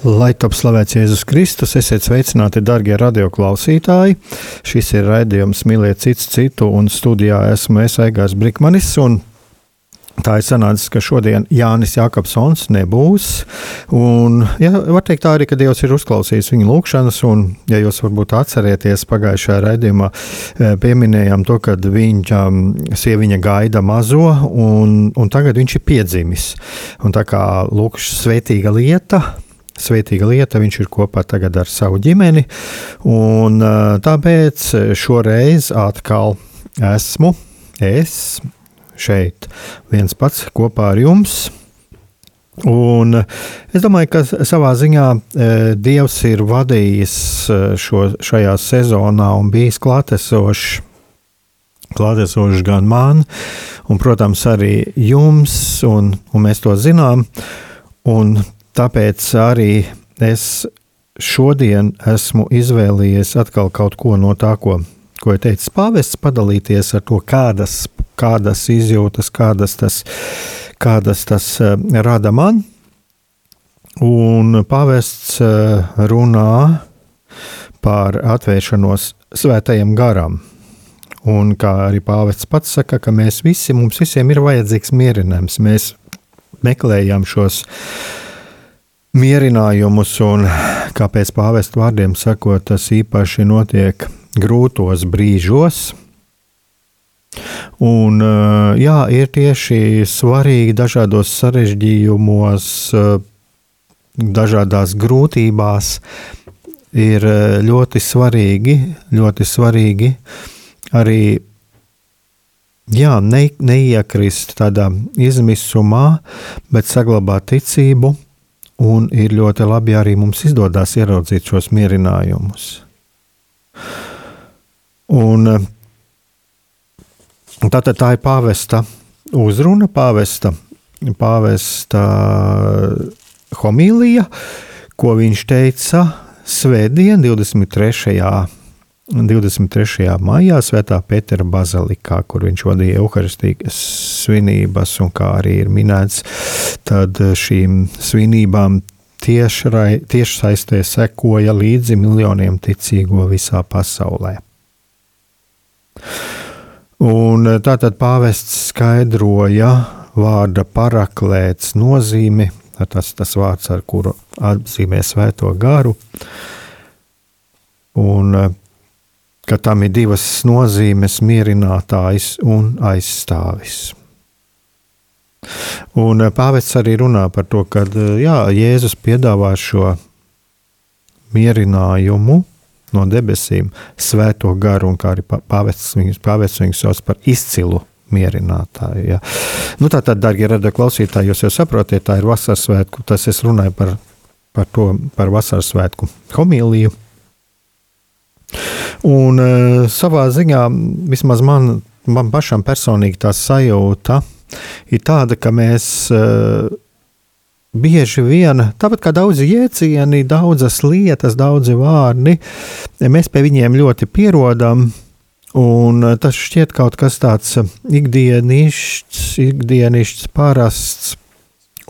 Lai top slavēts Jēzus Kristus, esiet sveicināti, darbie radioklausītāji. Šis ir raidījums Mīliet citu citu, un studijā esmu es Aigars Brikmanis. Tā ir sanācis, ka šodien Jānis Jākapsons nebūs. Un, ja, var teikt tā arī, ka Dievs ir uzklausījis viņa lūgšanas, un, ja jūs varbūt atcerieties, pagājušajā raidījumā e, pieminējām to, ka viņa sieviņa gaida mazo, un, un tagad viņš ir piedzimis. Un tā kā lūk, svētīga lieta, svētīga lieta, viņš ir kopā ar savu ģimeni. Un, tāpēc šoreiz atkal esmu es šeit viens pats kopā ar jums. Un es domāju, ka savā ziņā Dievs ir vadījis šo, šajā sezonā un bijis klātesošs. Klātesošs gan man, un, protams, arī jums, un, un mēs to zinām. Un tāpēc arī es šodien esmu izvēlējies atkal kaut ko no tā, ko, ko ir teicis pāvests, padalīties ar to, kādas kādas izjūtas, kādas tas, kādas tas eh, rada man. Un pāvests eh, runā par atvēršanos svētajam garam. Un kā arī pāvests pats saka, ka mēs visi, mums visiem ir vajadzīgs mierinājums. Mēs meklējam šos mierinājumus, un kāpēc pāvesta vārdiem sakot, tas īpaši notiek grūtos brīžos, Un, jā, ir tieši svarīgi dažādos sarežģījumos, dažādās grūtībās. Ir ļoti svarīgi, ļoti svarīgi arī jā, ne, neiekrist tādā izmisumā, bet saglabāt ticību. Un ir ļoti labi arī mums izdodas ieraudzīt šos mierinājumus. Un Tātad tā ir pāvesta uzruna, pāvesta, pāvesta homīlija, ko viņš teica Svētdien, 23. 23. maijā Svētā Pētera bazilikā, kur viņš vadīja evaharistīgas svinības, un kā arī ir minēts, tad šīm svinībām tieši, tieši saistē sekoja līdzi miljoniem ticīgo visā pasaulē. Un tātad pāvests skaidroja vārda paraklēts nozīmi, tas tas vārds, ar kuru atzīmē svēto garu, un ka tam ir divas nozīmes - mierinātājs un aizstāvis. Un eh, pāvests arī runā par to, ka jā, Jēzus piedāvā šo mierinājumu, no debesīm svēto garu, un kā arī pāvests viņus sauc par izcilu mierinātāju. Ja. Nu, tā tad, darbie radio klausītāji, jūs jau saprotat, tā ir vasaras svētku. Tas es runāju par, par to, par vasaras svētku homīliju. Un uh, savā ziņā, vismaz man, man pašam personīgi tā sajūta ir tāda, ka mēs uh, bieži vien, tāpat kā daudzi jēdzieni, daudzas lietas, daudzi vārdi, mēs pie viņiem ļoti pierodam. Un tas šķiet kaut kas tāds ikdienišķs, ikdienišķs parasts,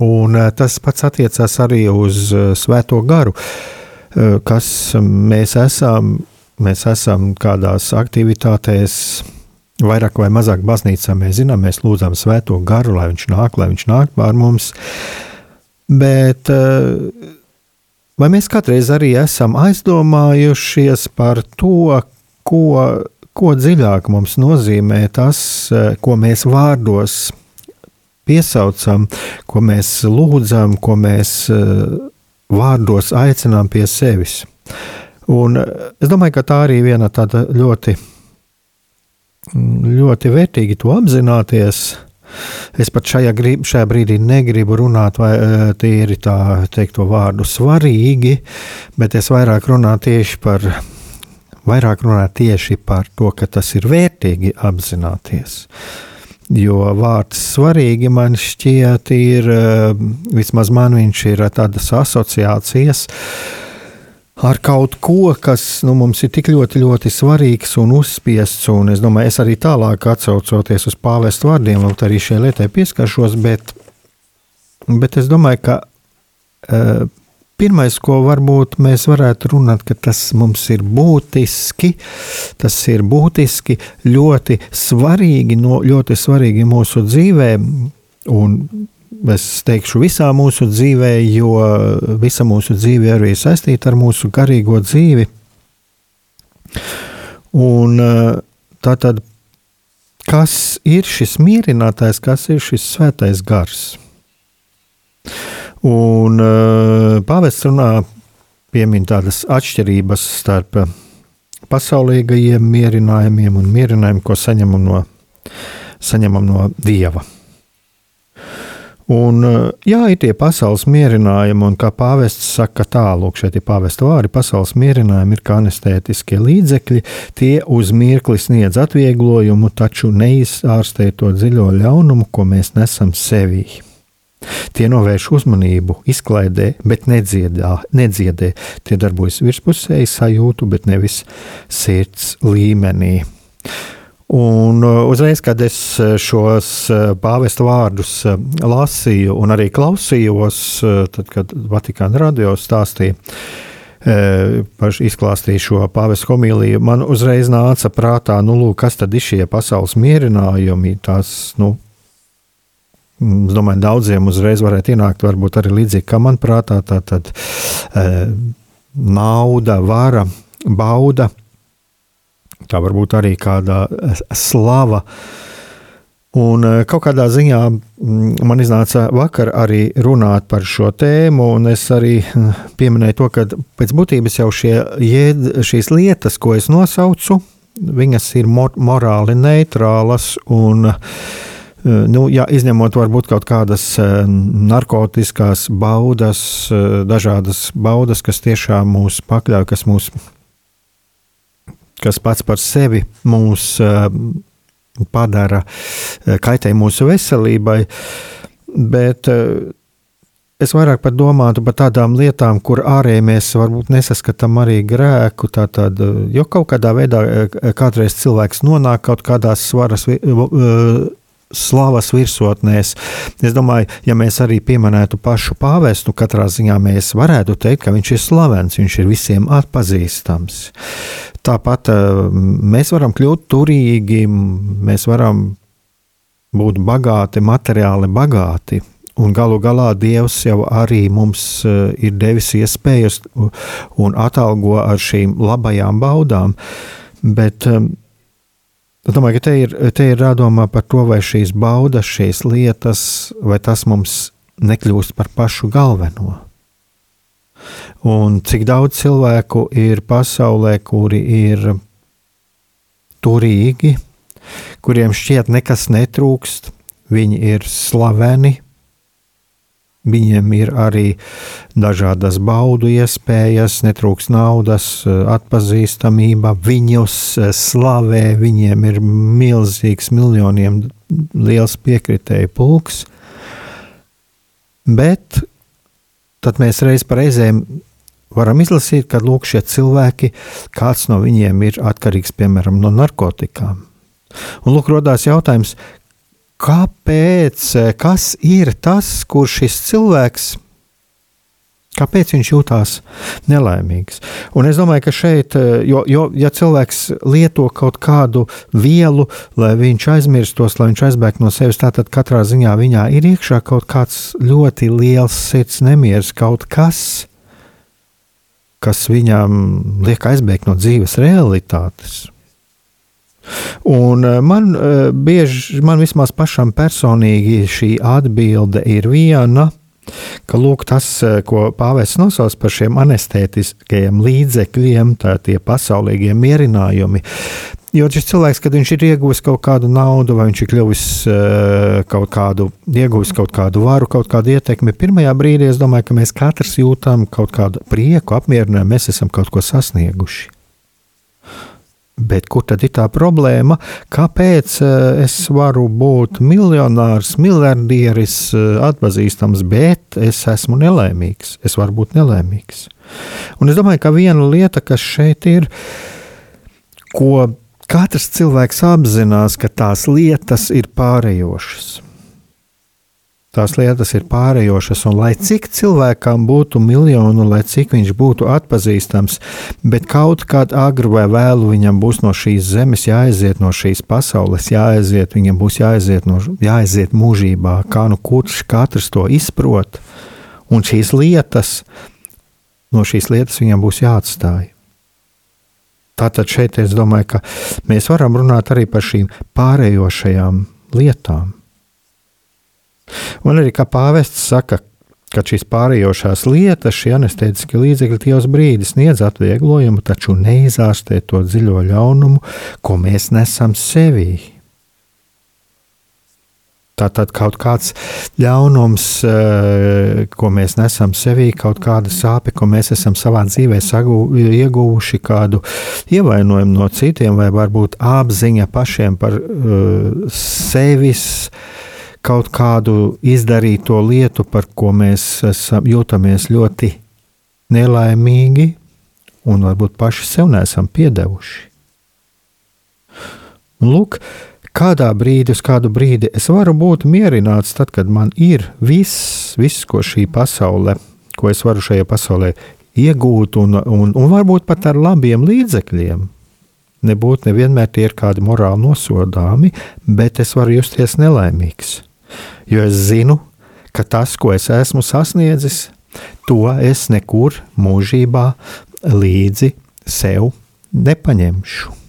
un tas pats attiecās arī uz Svēto garu, kas mēs esam, mēs esam kādās aktivitātēs, vairāk vai mazāk baznīcā mēs zinām, mēs lūdzam Svēto garu, lai viņš nāk, lai viņš nāk pār mums. Uh, Bet uh, vai mēs kādreiz arī esam aizdomājušies par to, ko, ko dziļāk mums nozīmē tas, ko mēs vārdos piesaucam, ko mēs lūdzam, ko mēs vārdos aicinām pie sevis. Un es domāju, ka tā arī viena tāda ļoti, ļoti vērtīga to apzināties. Es pat šajā, grib, šajā brīdī negribu runāt vai tīri tā teikt to vārdu svarīgi, bet es vairāk runāju tieši par, vairāk runāju tieši par to, ka tas ir vērtīgi apzināties. Jo vārds svarīgi man šķiet, ir vismaz man viņš ir tādas asociācijas ar kaut ko, kas nu, mums ir tik ļoti, ļoti svarīgs un uzspiests. Un es domāju, es arī tālāk atcaucoties uz pāvestu vārdiem, vēl arī šai lietai pieskaršos, bet, bet es domāju, ka uh, pirmais, ko varbūt mēs varētu runāt, ka tas mums ir būtiski, tas ir būtiski ļoti svarīgi, no, ļoti svarīgi mūsu dzīvē. Un es teikšu, visā mūsu dzīvē, jo visa mūsu dzīve arī ir saistīta ar mūsu garīgo dzīvi. Un tā tad, kas ir šis mierinātājs, kas ir šis svētais gars? Un pāvests runā piemin tādas atšķirības starp pasaulīgajiem mierinājumiem un mierinājumiem, ko saņemam no, saņemam no Dieva. Un, eh, jā, ir tie pasaules mierinājumi, un kā pāvests saka, tālāk, šeit ir pāvesta vārdi, pasaules mierinājumi ir kā anestētiskie līdzekļi, tie uz mirkli sniedz atvieglojumu, taču neizārstē to dziļo ļaunumu, ko mēs nesam sevī. Tie novērš uzmanību, izklaidē, bet nedziedā, nedziedē. Tie darbojas virspusēji sajūtu, bet nevis sirds līmenī. Un uh, uzreiz, kad es uh, šos uh, pāvesta vārdus lasīju un arī klausījos, tad, kad Vatikāna radio stāstīja izklāstīju šo pāvesta homīliju, man uzreiz nāca prātā, nu, lūk, kas tad ir šie pasaules mierinājumi. Tās, nu, Es domāju, daudziem uzreiz varētu ienākt, varbūt arī līdzīgi kā man prātā, tā tad e, nauda, vara, bauda, tā varbūt arī kāda slava. Un eh, kaut kādā ziņā man iznāca vakar arī runāt par šo tēmu, un es arī pieminēju to, ka pēc būtības jau šie, jēd, šīs lietas, ko es nosaucu, viņas ir mor morāli neitrālas un eh, Nu, jā, izņemot varbūt kaut kādas narkotikas baudas, dažādas baudas, kas tiešām mūs pakļauj, kas mūs kas pats par sevi mūs eh, padara, eh, kaitē mūsu veselībai. Bet eh, es vairāk pat domātu par tādām lietām, kur ārēji mēs varbūt nesaskatām arī grēku. Tātad, jo kaut kādā veidā kādreiz cilvēks nonāk kaut kādās svaras slavas virsotnēs. Es domāju, ja mēs arī pieminētu pašu pāvestu, katrā ziņā mēs varētu teikt, ka viņš ir slavens, viņš ir visiem atpazīstams. Tāpat eh, mēs varam kļūt turīgi, mēs varam būt bagāti, materiāli bagāti. Un galu galā Dievs jau arī mums eh, ir devis iespējas un atalgo ar šīm labajām baudām. Bet eh, Es domāju, ka te ir, te ir jādomā par to, vai šīs baudas, šīs lietas, vai tas mums nekļūst par pašu galveno. Un cik daudz cilvēku ir pasaulē, kuri ir turīgi, kuriem šķiet nekas netrūkst, viņi ir slaveni, Viņiem ir arī dažādas baudu iespējas, netrūks naudas, atpazīstamība, viņus eh, slavē, viņiem ir milzīgs, miljoniem liels piekritēju pulks. Bet tad mēs reiz reizēm varam izlasīt, ka lūk, šie cilvēki, kāds no viņiem ir atkarīgs piemēram no narkotikām. Un lūk, rodās jautājums, kāpēc, kas ir tas, kur šis cilvēks Kāpēc viņš jūtas nelaimīgs? Un es domāju, ka šeit, jo, jo ja cilvēks lieto kaut kādu vielu, lai viņš aizmirstos, lai viņš aizbēgtu no sevis, tad katrā ziņā viņā ir iekšā kaut kāds ļoti liels sirds nemieris, kaut kas, kas viņam liek aizbēgt no dzīves realitātes. Un eh, man bieži, man vismaz pašam personīgi šī atbilde ir viena, ka lūk, tas, ko pāvests nosauc par šiem anestētiskajiem līdzekļiem, tā tie pasaulīgie mierinājumi, Jo šis cilvēks, kad viņš ir ieguvis kaut kādu naudu, vai viņš ir kļuvis kaut kādu, ieguvis kaut kādu varu, kaut kādu ietekmi, pirmajā brīdī es domāju, ka mēs katrs jūtam kaut kādu prieku, apmierinājumu, mēs esam kaut ko sasnieguši. Bet kur tad ir tā problēma? Kāpēc uh, es varu būt miljonārs, miljardieris, uh, atpazīstams, bet es esmu nelaimīgs? Es varu būt nelaimīgs. Un es domāju, ka viena lieta, kas šeit ir, ko Katrs cilvēks apzinās, ka tās lietas ir pārējošas. Tās lietas ir pārējošas, un lai cik cilvēkam būtu miljonu, lai cik viņš būtu atpazīstams, bet kaut kad agri vai vēlu viņam būs no šīs zemes jāaiziet, no šīs pasaules jāaiziet, viņam būs jāaiziet, no, jāaiziet mūžībā, kā nu kurš katrs to izprot, un šīs lietas, no šīs lietas viņam būs jāatstāj. Tātad šeit es domāju, ka mēs varam runāt arī par šīm pārējošajām lietām. Un arī kā pāvests saka, ka šīs pārējošās lietas, šie anestētiskie līdzekļi, tie uz brīdi sniedz atvieglojumu, taču neizārstē to dziļo ļaunumu, ko mēs nesam sevī. Tātad kaut kāds ļaunums, eh, ko mēs nesam sevī, kaut kāda sāpe, ko mēs esam savā dzīvē sagū, ieguvuši, kādu ievainojumu no citiem, vai varbūt apziņa pašiem par uh, sevis kaut kādu izdarīto lietu, par ko mēs esam, jūtamies ļoti nelaimīgi un varbūt paši sev nesam piedevuši. Un lūk, kādā brīdī, uz kādu brīdi es varu būt mierināts, tad, kad man ir viss, viss ko šī pasaule, ko es varu šajā pasaulē iegūt, un, un, un varbūt pat ar labiem līdzekļiem. Nebūtu nevienmēr tie ir kādi morāli nosodāmi, bet es varu justies nelaimīgs. Jo es zinu, ka tas, ko es esmu sasniedzis, to es nekur mūžībā līdzi sev nepaņemšu.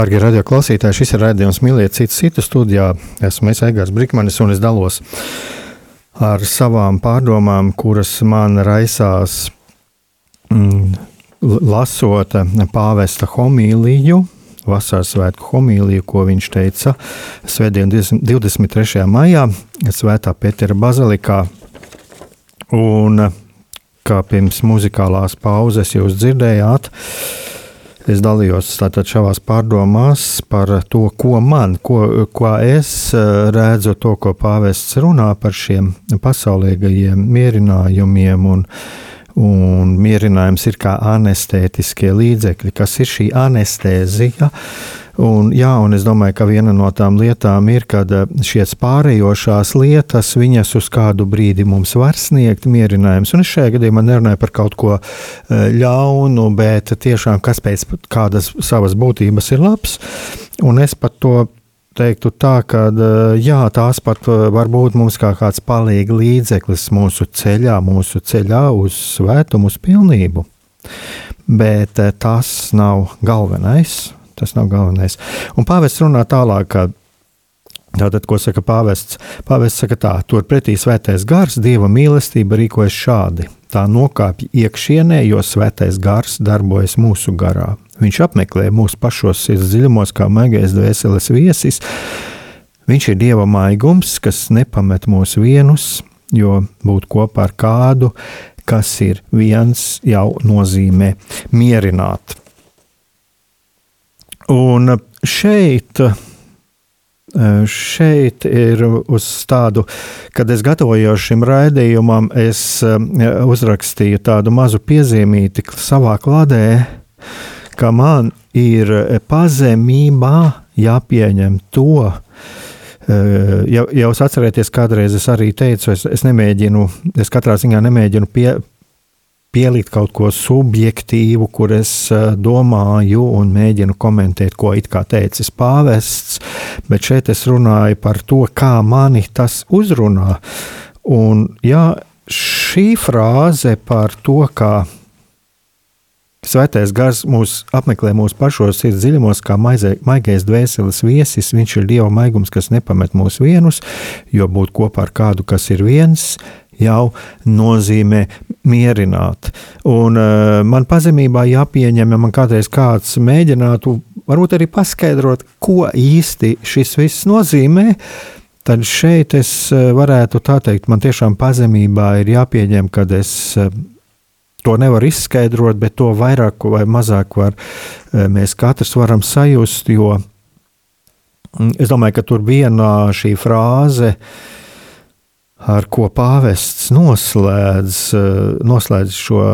Darbie radioklausītāji, šis ir raidījums Mīliet citu citu studijā. Esmu es Egārs Brikmanis un es dalos ar savām pārdomām, kuras man raisās mm, lasot pāvesta homīliju, vasaras svētku homīliju, ko viņš teica Svētdien 23. maijā Svētā Pētera bazilikā. Un kā pirms muzikālās pauzes jūs dzirdējāt, uh, Es dalījos šajās pārdomās par to, ko man, ko, ko es eh, redzu, to, ko pāvests runā par šiem pasaulīgajiem mierinājumiem. Un, un mierinājums ir kā anestētiskie līdzekļi, kas ir šī anestēzija. Un, jā, un es domāju, ka viena no tām lietām ir, kad eh, šīs pārējošās lietas, viņas uz kādu brīdi mums var sniegt mierinājumus. Un es šajā gadījumā nerunāju par kaut ko eh, ļaunu, bet tiešām kas pēc kādas savas būtības ir labs. Un es pat to teiktu tā, ka eh, jā, tās pat var būt mums kā kāds palīga līdzeklis mūsu ceļā, mūsu ceļā uz svētumu, uz pilnību. Bet tas nav galvenais Tas nav galvenais. Un pāvests runā tālāk. Tātad, ko saka pāvests? Pāvests saka tā, turpretī svētais gars, dieva mīlestība rīkojas šādi. Tā nokāpj iekšienē, jo svētais gars darbojas mūsu garā. Viņš apmeklē mūsu pašos sirds dziļumos, kā maigais dvēseles viesis. Viņš ir dieva maigums, kas nepamet mūs vienus, jo būt kopā ar kādu, kas ir viens, jau nozīmē mierināt. Un šeit, šeit ir uz tādu, kad es gatavojos šim raidījumam, es uzrakstīju tādu mazu piezīmīti savā kladē, ka man ir pazemībā jāpieņem to, Ja, ja jūs atcerieties, kādreiz es arī teicu, es, es nemēģinu, es katrā ziņā nemēģinu pie, pielikt kaut ko subjektīvu, kur es eh, domāju un mēģinu komentēt, ko it kā teicis pāvests, bet šeit es runāju par to, kā mani tas uzrunā. Un jā, šī frāze par to, kā Svētais gars mūs apmeklē mūsu pašos sirds dziļumos, kā maizē, maigais dvēseles viesis. Viņš ir Dieva maigums, kas nepamet mūs vienus, jo būt kopā ar kādu, kas ir viens, jau nozīmē mierināt. Un, uh, man pazemībā jāpieņem, ja man kādreiz kāds mēģinātu, varbūt arī paskaidrot, ko īsti šis viss nozīmē. Tad šeit es eh, varētu tā teikt, man tiešām pazemībā ir jāpieņem, ka es uh, to nevaru izskaidrot, bet to vairāk vai mazāk var, mēs katrs varam sajust, jo mm, es domāju, ka tur vienā šī frāze uh, ar ko pāvests noslēdz, eh, noslēdz šo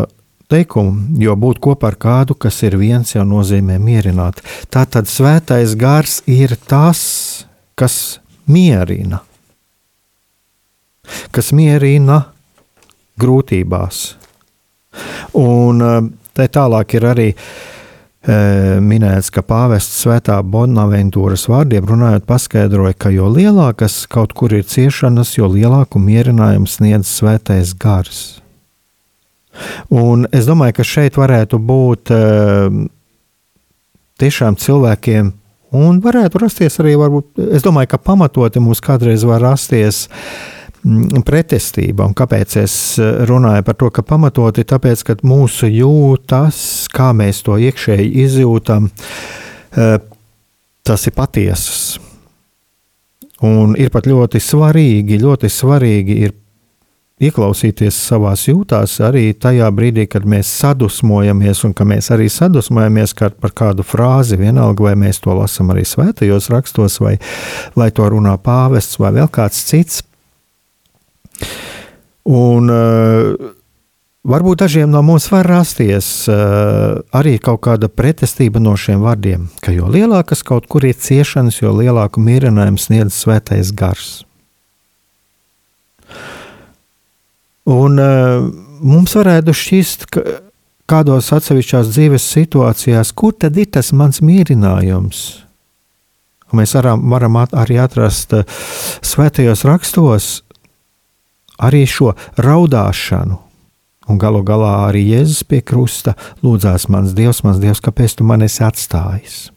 teikumu, jo būt kopā ar kādu, kas ir viens, jau nozīmē mierināt. Tātad svētais gars ir tas, kas mierina, kas mierina grūtībās. Un eh, te tālāk ir arī uh, minēts, ka pāvests svētā Bonaventūras vārdiem runājot, paskaidroja, ka jo lielākas kaut kur ir ciešanas, jo lielāku mierinājumu sniedz svētais gars. Un es domāju, ka šeit varētu būt tiešām cilvēkiem, un varētu rasties arī, varbūt, es domāju, ka pamatoti mums kādreiz var rasties uh, pretestība. Un kāpēc es eh, runāju par to, ka pamatoti tāpēc, ka mūsu jūtas, kā mēs to iekšēji izjūtam, eh, tas ir patiesas. Un ir pat ļoti svarīgi, ļoti svarīgi ir ieklausīties savā jūtās arī tajā brīdī, kad mēs sadusmojamies, un ka mēs arī sadusmojamies par kādu frāzi, vienalga vai mēs to lasām arī svētajos rakstos, vai, vai to runā pāvests vai vēl kāds cits. Un, uh, Varbūt dažiem no mums var rasties uh, arī kaut kāda pretestība no šiem vārdiem, ka jo lielākas kaut kur ir ciešanas, jo lielāku mierinājumu sniedz svētais gars. Un uh, mums varētu šķist, ka kādos atsevišķās dzīves situācijās, kur tad ir tas mans mierinājums? Un mēs varam, varam at, arī atrast uh, svētajos rakstos arī šo raudāšanu. Un galu galā arī Jēzus pie krusta lūdzās, mans Dievs, mans Dievs, kāpēc tu man esi atstājis?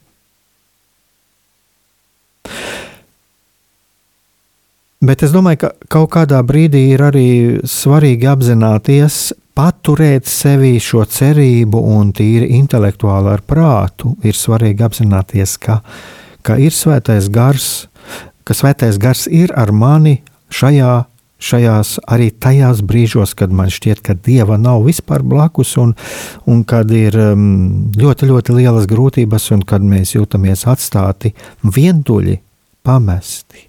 Bet es domāju, ka kaut kādā brīdī ir arī svarīgi apzināties, paturēt sevī šo cerību un tīri intelektuāli ar prātu. Ir svarīgi apzināties, ka, ka ir svētais gars, ka svētais gars ir ar mani šajā šajās arī tajās brīžos, kad man šķiet, ka dieva nav vispār blakus, un, un kad ir um, ļoti, ļoti lielas grūtības, un kad mēs jūtamies atstāti vientuļi, pamesti.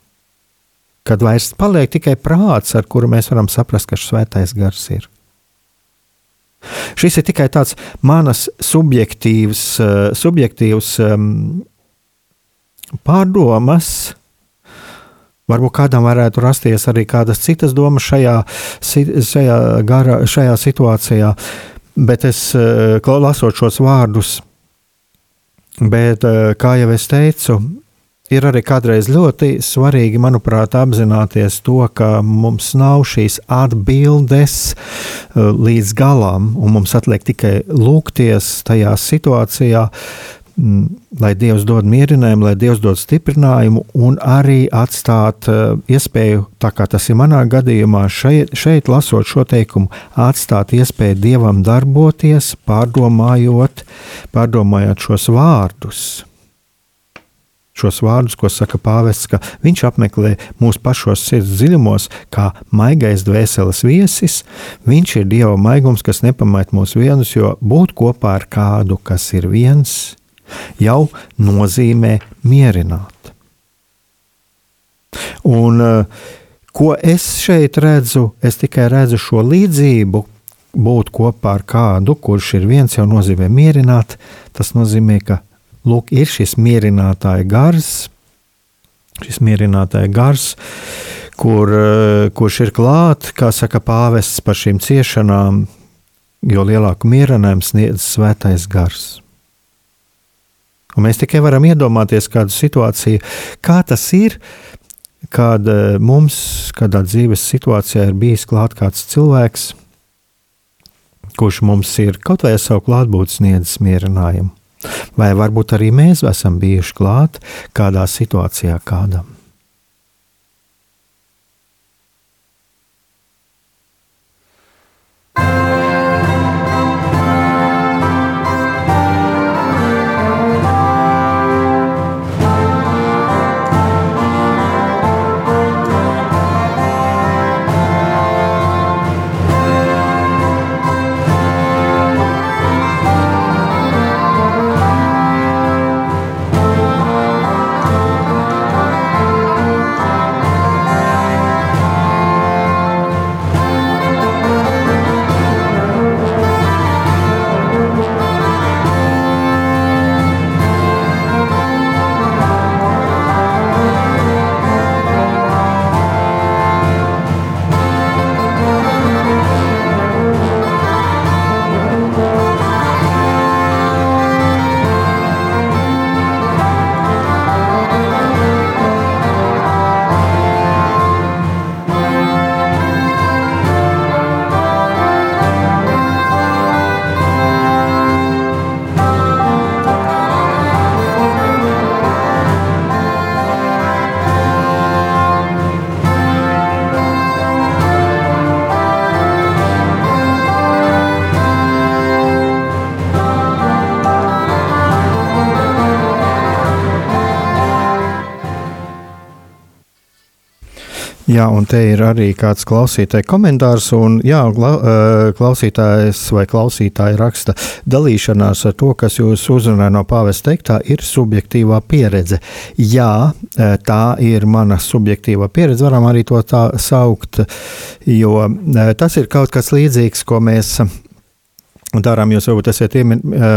Kad vairs paliek tikai prāts, ar kuru mēs varam saprast, ka svētais gars ir. Šis ir tikai tāds manas subjektīvs, uh, subjektīvs um, pārdomas, Varbūt kādam varētu rasties arī kādas citas domas šajā, šajā, gara, šajā situācijā, bet es eh, lasot šos vārdus, bet eh, kā jau es teicu, ir arī kādreiz ļoti svarīgi, manuprāt, apzināties to, ka mums nav šīs atbildes eh, līdz galam, un mums atliek tikai lūgties tajā situācijā, lai Dievs dod mierinājumu, lai Dievs dod stiprinājumu un arī atstāt uh, iespēju, tā kā tas ir manā gadījumā, šeit, šeit lasot šo teikumu, atstāt iespēju Dievam darboties, pārdomājot, pārdomājot šos vārdus. Šos vārdus, ko saka pāvests, ka viņš apmeklē mūsu pašos sirds dziļumos, kā maigais dvēseles viesis. Viņš ir Dieva maigums, kas nepamait mūs vienus, jo būt kopā ar kādu, kas ir viens, jau nozīmē mierināt. Un, eh, ko es šeit redzu? Es tikai redzu šo līdzību. Būt kopā ar kādu, kurš ir viens, jau nozīmē mierināt. Tas nozīmē, ka lūk, ir šis mierinātāja gars, šis mierinātāja gars, kur, eh, kurš ir klāts, kā saka pāvests par šīm ciešanām, jo lielāku mierinājumu sniedz svētais gars. Un mēs tikai varam iedomāties kādu situāciju, kā tas ir, kad eh, mums kādā dzīves situācijā ir bijis klāt kāds cilvēks, kurš mums ir kaut vai ar savu klātbūtni sniedzis mierinājumu. Vai varbūt arī mēs esam bijuši klāt kādā situācijā kādam. Jā, un te ir arī kāds klausītāja komentārs. Un, jā, klausītājs vai klausītāja raksta, dalīšanās ar to, kas jūs uzrunāja no pāvesta teiktā, ir subjektīvā pieredze. Jā, tā ir mana subjektīvā pieredze, varam arī to tā saukt, jo tas ir kaut kas līdzīgs, ko mēs darām. Jūs varbūt esat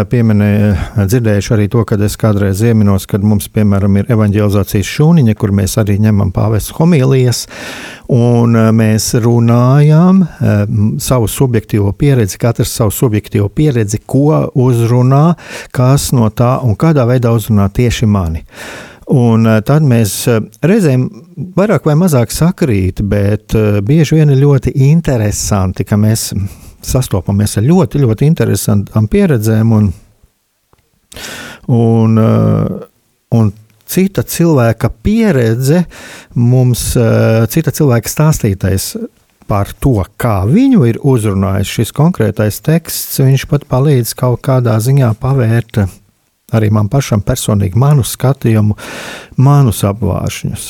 pieminējuši, dzirdējuši arī to, kad es kādreiz ieminos, kad mums, piemēram, ir evanģelizācijas šūniņa, kur mēs arī ņemam pāvestu homīlijas, un mēs runājam savu subjektīvo pieredzi, katrs savu subjektīvo pieredzi, ko uzrunā, kas no tā un kādā veidā uzrunā tieši mani. Un tad mēs reizēm vairāk vai mazāk sakrīt, bet bieži vien ir ļoti interesanti, ka mēs sastopamies ar ļoti, ļoti interesantām pieredzēm. Un, un, uh, un cita cilvēka pieredze, mums uh, cita cilvēka stāstītais par to, kā viņu ir uzrunājis šis konkrētais teksts, viņš pat palīdz kaut kādā ziņā pavērt arī man pašam personīgi manu skatījumu, manus apvāršņus.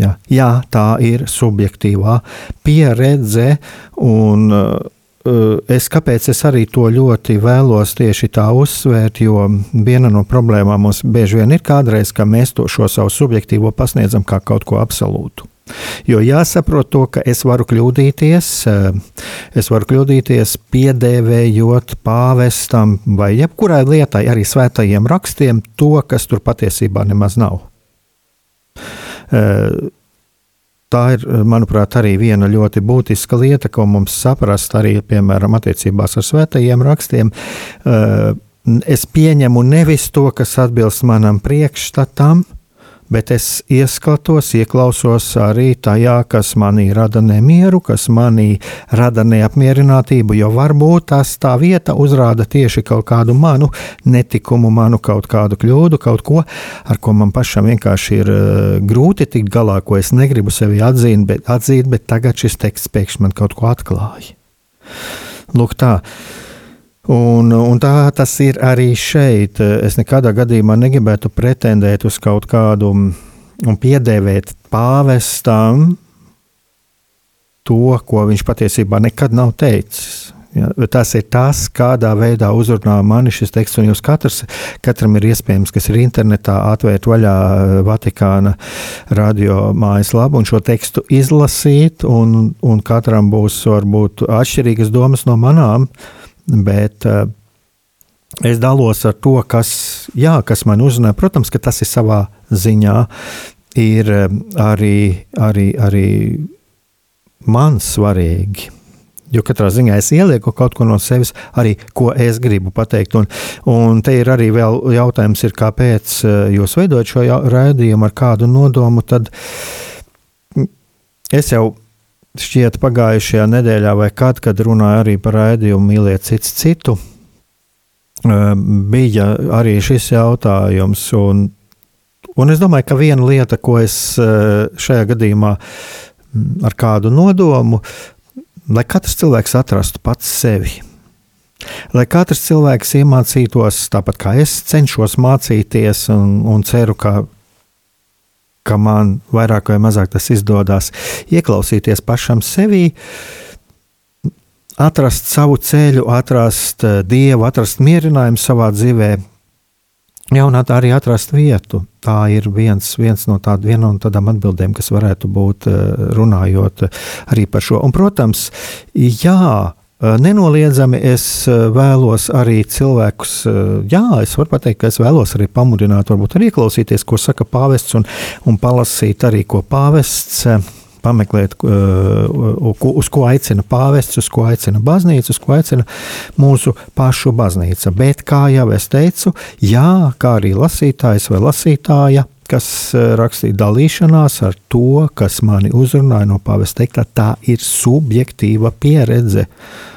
Jā, jā, tā ir subjektīvā pieredze, un uh, es, kāpēc es arī to ļoti vēlos tieši tā uzsvērt, jo viena no problēmām mums bieži vien ir kādreiz, ka mēs to šo savu subjektīvo pasniedzam kā kaut ko absolūtu. Jo jāsaprot to, ka es varu kļūdīties, es varu kļūdīties piedēvējot pāvestam vai jebkurai lietai, arī svētajiem rakstiem, to, kas tur patiesībā nemaz nav. Tā ir, manuprāt, arī viena ļoti būtiska lieta, ko mums saprast arī, piemēram, attiecībās ar svētajiem rakstiem. Es pieņemu nevis to, kas atbilst manam priekšstatam, bet es ieskatos, ieklausos arī tajā, kas manī rada nemieru, kas manī rada neapmierinātību, jo varbūt tas tā vieta uzrāda tieši kaut kādu manu netikumu, manu kaut kādu kļūdu, kaut ko, ar ko man pašam vienkārši ir uh, grūti tikt galā, ko es negribu sevi atzīt, bet, atzīt, bet tagad šis teksts pēkšņi man kaut ko atklāja. Lūk, tā. Un, un tā tas ir arī šeit. Es nekādā gadījumā negribētu pretendēt uz kaut kādu un piedēvēt pāvestam to, ko viņš patiesībā nekad nav teicis. Ja, tas ir tas, kādā veidā uzrunā mani šis teksts. Un jūs katrs, katram ir iespējams, kas ir internetā, atvērt vaļā Vatikāna radio mājaslapu un šo tekstu izlasīt. Un, un katram būs varbūt atšķirīgas domas no manām. Uh, Bet uh, es dalos ar to, kas, jā, kas man uzrunā. Protams, ka tas ir savā ziņā, ir eh, arī, arī, arī man svarīgi. Jo katrā ziņā es ielieku kaut ko no sevis, arī ko es gribu pateikt. Un, un te ir arī vēl jautājums, ir, kāpēc eh, jūs veidojat šo raidījumu ar kādu nodomu. Tad es jau šķiet pagājušajā nedēļā vai kad, kad runāja arī par raidījumu mīliet cits citu, bija arī šis jautājums. Un, un es domāju, ka viena lieta, ko es šajā gadījumā ar kādu nodomu, lai katrs cilvēks atrastu pats sevi. Lai katrs cilvēks iemācītos, tāpat kā es cenšos mācīties, un, un ceru, ka ka man vairāk vai mazāk tas izdodas ieklausīties pašam sevī, atrast savu ceļu, atrast eh, dievu, atrast mierinājumu savā dzīvē. Jā, un arī atrast vietu. Tā ir viens, viens no tād, viena no tādām atbildēm, kas varētu būt eh, runājot arī par šo. Un, protams, jā, Eh, nenoliedzami es eh, vēlos arī cilvēkus, eh, jā, es varu pateikt, ka es vēlos arī pamudināt, varbūt arī ieklausīties, ko saka pāvests, un, un palasīt arī, ko pāvests pameklēt, uz ko aicina pāvests, uz ko aicina baznīca, uz ko aicina mūsu pašu baznīca. Bet, kā jau es teicu, jā, kā arī lasītājs vai lasītāja kas rakstīja dalīšanās ar to, kas mani uzrunāja no pāvesta teiktā, tā ir subjektīva pieredze. Uh,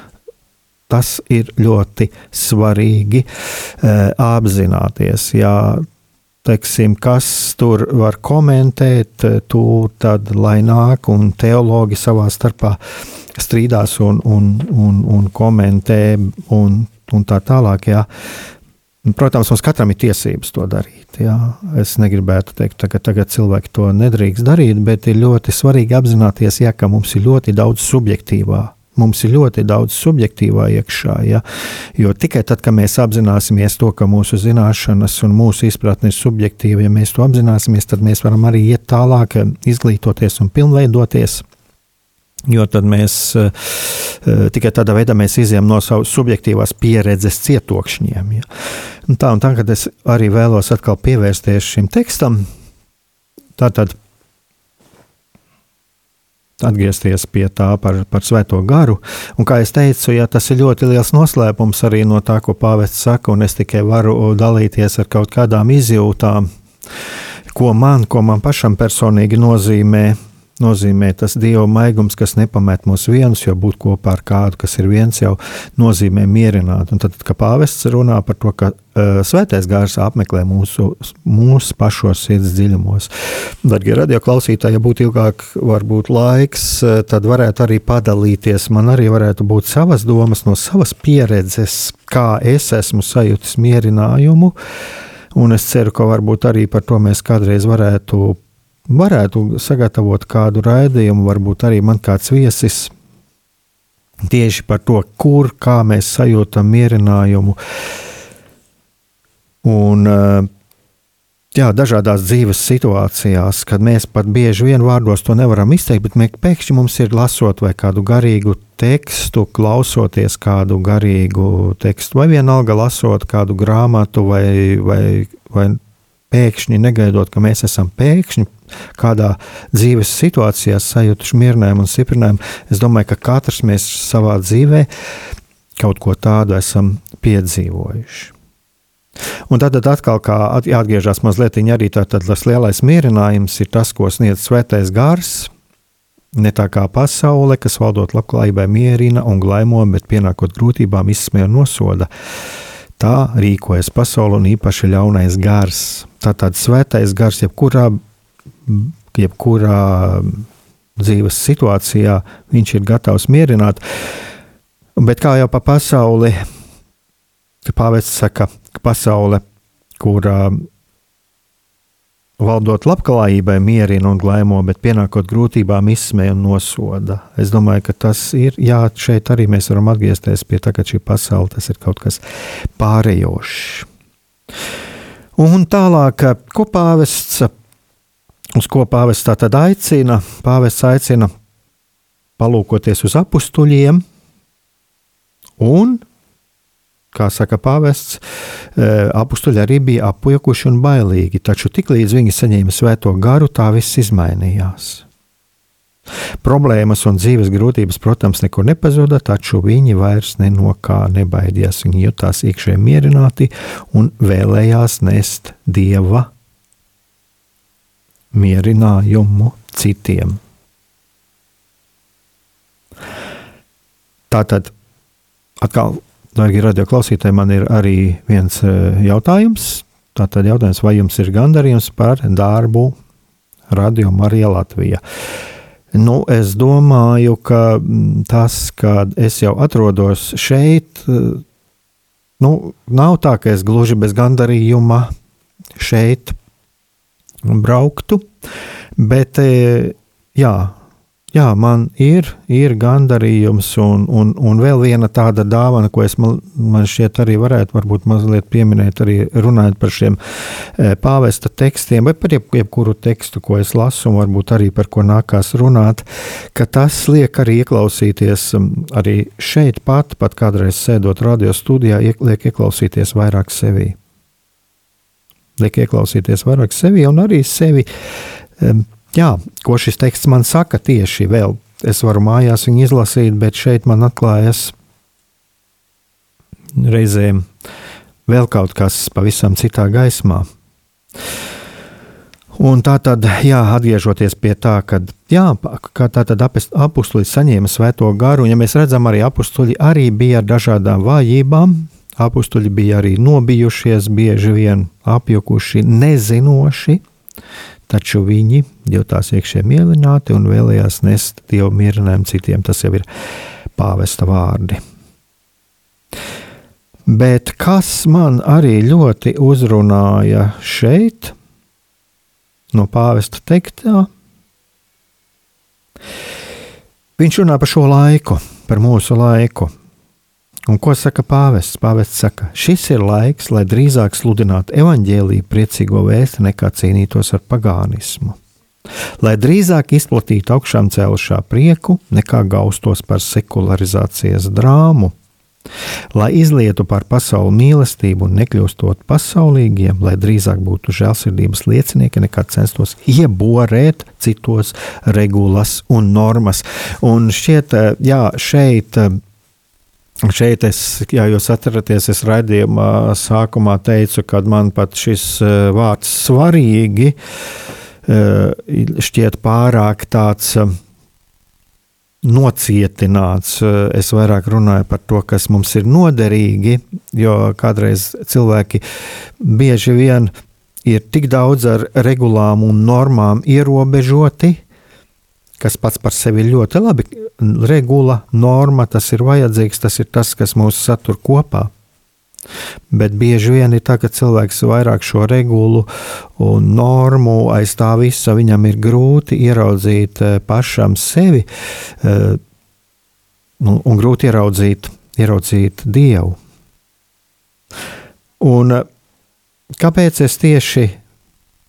Tas ir ļoti svarīgi uh, apzināties. Jā, teiksim, kas tur var komentēt, tur tad lai nāk un teologi savā starpā strīdās un, un, un, un komentē un, un tā tālāk. Jā. Protams, mums katram ir tiesības to darīt. Jā. Es negribētu teikt, ka tagad cilvēki to nedrīkst darīt, bet ir ļoti svarīgi apzināties, jā, ka mums ir ļoti daudz subjektīvā Mums ir ļoti daudz subjektīvā iekšā, ja? jo tikai tad, kad mēs apzināmies to, ka mūsu zināšanas un mūsu izpratne ir subjektīva, ja mēs to apzināmies, tad mēs varam arī iet tālāk, izglītoties un pilnveidoties. Jo tad mēs uh, tikai tādā veidā izjām no savas subjektīvās pieredzes cietokšņiem. Ja. Un tā un tagad es arī vēlos atkal pievērsties šim tekstam. Tātad atgriezties pie tā par, par svēto garu. Un, kā jau teicu, ja tas ir ļoti liels noslēpums arī no tā, ko pāvests saka, un es tikai varu dalīties ar kaut kādām izjūtām, ko man, ko man pašam personīgi nozīmē nozīmē tas dieva maigums, kas nepamet mūs vienus, jo būt kopā ar kādu, kas ir viens, jau nozīmē mierināt. Un tad, kad pāvests runā par to, ka uh, svētais gars apmeklē mūsu, mūsu pašos sirds dziļumos. Darbie radioklausītāji, ja būtu ilgāk, varbūt laiks, uh, tad varētu arī padalīties. Man arī varētu būt savas domas no savas pieredzes, kā es esmu sajūtis mierinājumu. Un es ceru, ka varbūt arī par to mēs kādreiz varētu varētu sagatavot kādu raidījumu, varbūt arī man kāds viesis tieši par to, kur mēs sajūtam mierinājumu. Un, jā, dažādās dzīves situācijās, kad mēs pat bieži vien vārdos to nevaram izteikt, bet pēkšņi mums ir lasot vai kādu garīgu tekstu, klausoties kādu garīgu tekstu, vai vienalga lasot kādu grāmatu vai, vai, vai pēkšņi negaidot, ka mēs esam pēkšņi kādā dzīves situācijā sajūtuši mierinājumu un stiprinājumu. Es domāju, ka katrs mēs savā dzīvē kaut ko tādu esam piedzīvojuši. Un tad atkal jāatgriežas mazliet arī tāds lielais mierinājums, ir tas, ko sniedz svētais gars. Ne tā kā pasaule, kas valdot labklājībai, mierina un glaimo, bet pienākot grūtībām, izsmēja un nosoda. Tā rīkojas pasaule un īpaši ļaunais gars. Tā tāds svētais gars, jebkurā jebkurā dzīves situācijā viņš ir gatavs mierināt. Bet kā jau pa pasauli, pāvests saka, ka pasaule, kurā valdot labklājībai, mierina un glaimo, bet pienākot grūtībām, izsmēja un nosoda. Es domāju, ka tas ir, jā, šeit arī mēs varam atgriezties pie tā, ka šī pasaule tas ir kaut kas pārējošs. Un tālāk, ko pāvests uz ko pāvests tā tad aicina? Pāvests aicina palūkoties uz apstuļiem un, kā saka pāvests, e, apstuļi arī bija apjukuši un bailīgi, taču tiklīdz viņi saņēma svēto garu, tā viss izmainījās. Problēmas un dzīves grūtības, protams, nekur nepazuda, taču viņi vairs no kā nebaidījās. Viņi jutās iekšēji mierināti un vēlējās nest dieva mierinājumu citiem. Tātad, atkal, darbie radioklausītāji, man ir arī viens e, jautājums. Tātad jautājums, vai jums ir gandarījums par darbu Radio Marija Latvija? Nu, es domāju, ka tas, ka es jau atrodos šeit, e, nu, nav tā, ka es gluži bez gandarījuma šeit brauktu. Bet e, jā, jā man ir, ir gandarījums, un, un, un vēl viena tāda dāvana, ko es man, man šķiet arī varētu varbūt mazliet pieminēt, arī runājot par šiem e, pāvesta tekstiem, vai par jeb, jebkuru tekstu, ko es lasu, un varbūt arī par ko nākās runāt, ka tas liek arī ieklausīties arī šeit pat, pat kādreiz sēdot radio studijā, liek ieklausīties vairāk sevī liek ieklausīties vairāk sevi un arī sevi. Jā, ko šis teksts man saka tieši vēl. Es varu mājās viņu izlasīt, bet šeit man atklājas reizēm vēl kaut kas pavisam citā gaismā. Un tā tad, jā, atgriežoties pie tā, ka jā, kā tā tad apstuļi saņēma svēto garu, un ja mēs redzam, arī apstuļi arī bija ar dažādām vājībām, Apostoli bija arī nobijušies, bieži vien apjukuši, nezinoši, taču viņi jutās iekšēji mīlināti un vēlējās nest dievu mierinājumu citiem. Tas jau ir pāvesta vārdi. Bet kas man arī ļoti uzrunāja šeit, no pāvesta teiktā, viņš runā par šo laiku, par mūsu laiku. Un ko saka pāvests? Pāvests saka, šis ir laiks, lai drīzāk sludinātu evaņģēlīju priecīgo vēstu, nekā cīnītos ar pagānismu. Lai drīzāk izplatītu augšām cēlušā prieku, nekā gaustos par sekularizācijas drāmu. Lai izlietu par pasauli mīlestību un nekļūstot pasaulīgiem, lai drīzāk būtu žēlsirdības liecinieki, nekā censtos ieborēt citos regulas un normas. Un šķiet, jā, šeit Šeit, es, ja jūs atceraties, es raidījumā sākumā teicu, ka man pat šis e, vārds svarīgi šķiet pārāk tāds nocietināts. Es vairāk runāju par to, kas mums ir noderīgi, jo kādreiz cilvēki bieži vien ir tik daudz ar regulām un normām ierobežoti, kas pats par sevi ir ļoti labi. Regula, norma, tas ir vajadzīgs, tas ir tas, kas mūs satur kopā. Bet bieži vien ir tā, ka cilvēks vairāk šo regulu un normu aiz tā visa viņam ir grūti ieraudzīt eh, pašam sevi eh, un grūti ieraudzīt, ieraudzīt Dievu. Un eh, Kāpēc es tieši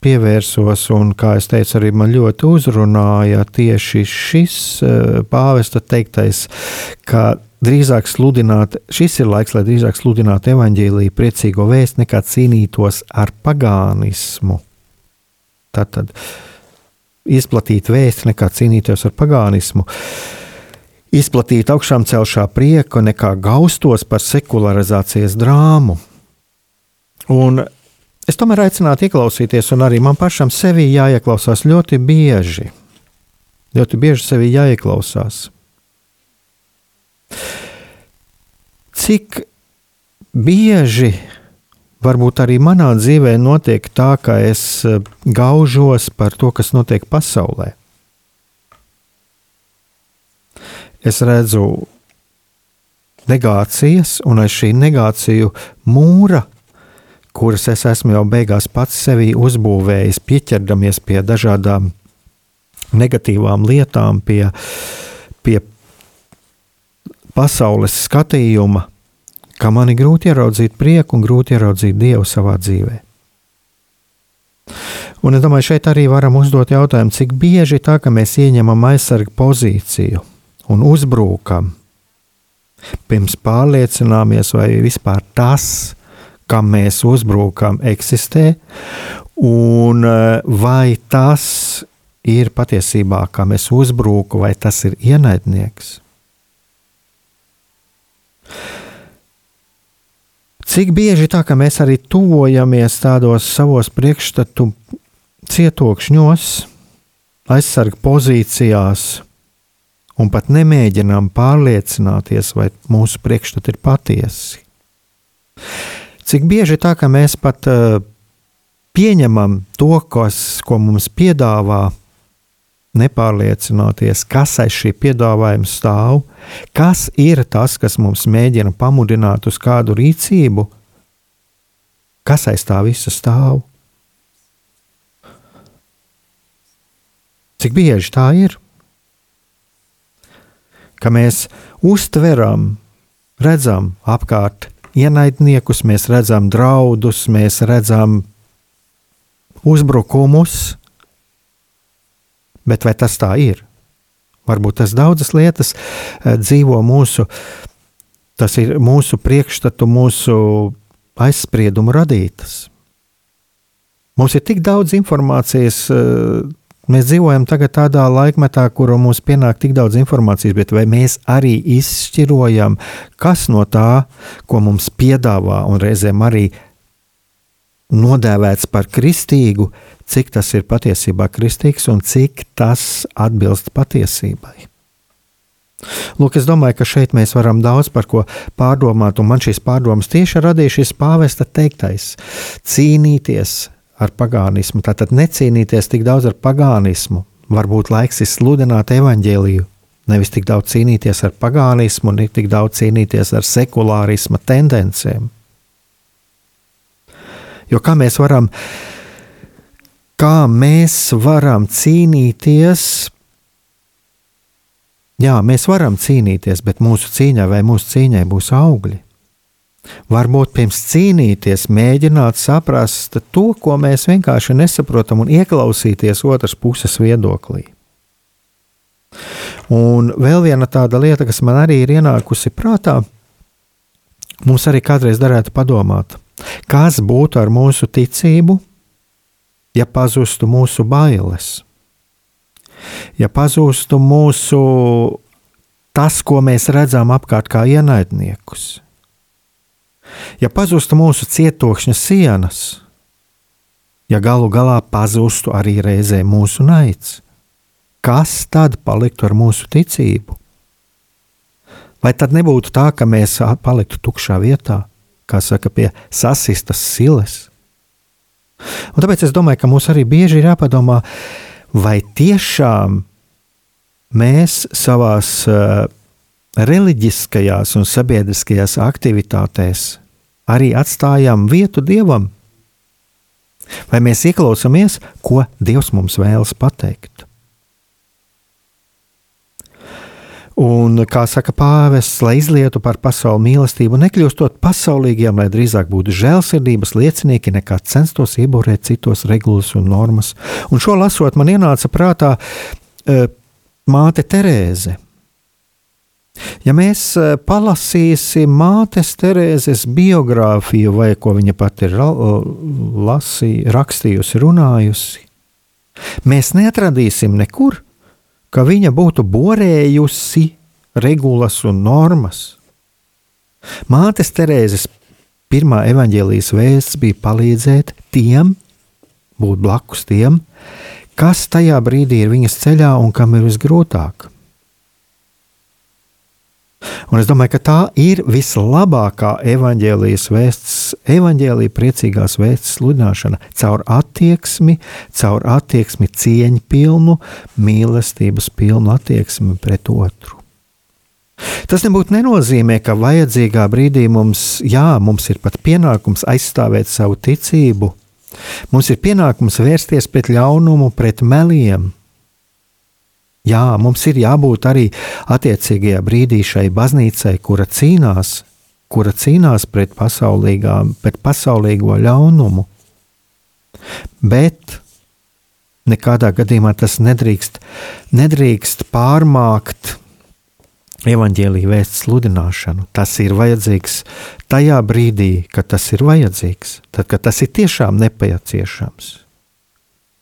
pievērsos, un kā es teicu, arī man ļoti uzrunāja tieši šis eh, pāvesta teiktais, ka drīzāk sludināt, šis ir laiks, lai drīzāk sludinātu evaņģēlīju priecīgo vēstu, nekā cīnītos ar pagānismu. Tātad izplatīt vēstu, nekā cīnīties ar pagānismu. Izplatīt augšām celšā prieku, nekā gaustos par sekularizācijas drāmu. Un Es tomēr aicinātu ieklausīties, un arī man pašam sevī jāieklausās ļoti bieži. Ļoti bieži sevī jāieklausās. Cik bieži varbūt arī manā dzīvē notiek tā, ka es eh, gaužos par to, kas notiek pasaulē. Es redzu negācijas, un aiz šī negāciju mūra kuras es esmu jau beigās pats sevī uzbūvējis, pieķerdamies pie dažādām negatīvām lietām, pie, pie pasaules skatījuma, ka man ir grūti ieraudzīt prieku un grūti ieraudzīt Dievu savā dzīvē. Un es domāju, šeit arī varam uzdot jautājumu, cik bieži tā, ka mēs ieņemam aizsargu pozīciju un uzbrūkam, pirms pārliecināmies, vai vispār tas, kam mēs uzbrukam, eksistē, un eh, vai tas ir patiesībā, kam es uzbruku, vai tas ir ienaidnieks. Cik bieži tā, ka mēs arī tuvojamies tādos savos priekšstatu cietokšņos, aizsargu pozīcijās, un pat nemēģinām pārliecināties, vai mūsu priekšstati ir patiesi. Cik bieži tā, ka mēs pat uh, pieņemam to, kas, ko mums piedāvā, nepārliecinoties, kas aiz šī piedāvājuma stāv, kas ir tas, kas mums mēģina pamudināt uz kādu rīcību, kas aiz tā visa stāv. Cik bieži tā ir? Ka mēs uztveram, redzam apkārt ienaidniekus, mēs redzam draudus, mēs redzam uzbrukumus. Bet vai tas tā ir? Varbūt tas daudzas lietas eh, dzīvo mūsu, tas ir mūsu priekšstatu, mūsu aizspriedumu radītas. Mums ir tik daudz informācijas, eh, Mēs dzīvojam tagad tādā laikmetā, kur mums pienāk tik daudz informācijas, bet vai mēs arī izšķirojam, kas no tā, ko mums piedāvā, un reizēm arī nodēvēts par kristīgu, cik tas ir patiesībā kristīgs un cik tas atbilst patiesībai. Lūk, es domāju, ka šeit mēs varam daudz par ko pārdomāt, un man šīs pārdomas tieši radīja šis pāvesta teiktais - cīnīties ar pagānismu. Tātad necīnīties tik daudz ar pagānismu. Varbūt laiks ir sludināt evaņģēliju, nevis tik daudz cīnīties ar pagānismu, ne tik daudz cīnīties ar sekulārisma tendencēm. Jo kā mēs varam, kā mēs varam cīnīties? Jā, mēs varam cīnīties, bet mūsu cīņai vai mūsu cīņai būs augļi. Varbūt pirms cīnīties, mēģināt saprast to, ko mēs vienkārši nesaprotam, un ieklausīties otras puses viedoklī. Un vēl viena tāda lieta, kas man arī ir ienākusi prātā, mums arī kādreiz darētu padomāt, kas būtu ar mūsu ticību, ja pazustu mūsu bailes, ja pazustu mūsu tas, ko mēs redzam apkārt kā ienaidniekus Ja pazustu mūsu cietokšņa sienas, ja galu galā pazustu arī reizē mūsu naids? Kas tad paliktu ar mūsu ticību? Vai tad nebūtu tā, ka mēs paliktu tukšā vietā, kā saka, pie sasistas silas? Un tāpēc es domāju, ka mums arī bieži ir jāpadomā, vai tiešām mēs savās uh, reliģiskajās un sabiedriskajās aktivitātēs arī atstājam vietu dievam? Vai mēs ieklausāmies, ko Dievs mums vēlas pateikt? Un, kā saka pāvests, lai izlietu par pasauli mīlestību, nekļūstot pasaulīgiem, lai drīzāk būtu žēlsirdības liecinieki, nekā censtos ieborēt citos regulas un normas. Un šo lasot, man ienāca prātā uh, māte Terēze. Ja mēs e, palasīsim mātes Terēzes biogrāfiju, vai ko viņa pati ir lasī, rakstījusi, runājusi, mēs neatradīsim nekur, ka viņa būtu borējusi regulas un normas. Mātes Terēzes pirmā evaņģēlijas vēsts bija palīdzēt tiem, būt blakus tiem, kas tajā brīdī ir viņas ceļā un kam ir visgrūtāk. Un es domāju, ka tā ir vislabākā evaņģēlijas vēsts, evaņģēlija priecīgās vēsts sludināšana caur attieksmi, caur attieksmi cieņpilnu, mīlestības pilnu attieksmi pret otru. Tas nebūtu nenozīmē, ka vajadzīgā brīdī mums, jā, mums ir pat pienākums aizstāvēt savu ticību. Mums ir pienākums vērsties pret ļaunumu, pret meliem, Jā, mums ir jābūt arī attiecīgajā brīdī šai baznīcai, kura cīnās, kura cīnās pret, pret pasaulīgo ļaunumu. Bet nekādā gadījumā tas nedrīkst, nedrīkst pārmākt evaņģēlīja vēsts sludināšanu. Tas ir vajadzīgs tajā brīdī, kad tas ir vajadzīgs, tad, kad tas ir tiešām nepieciešams.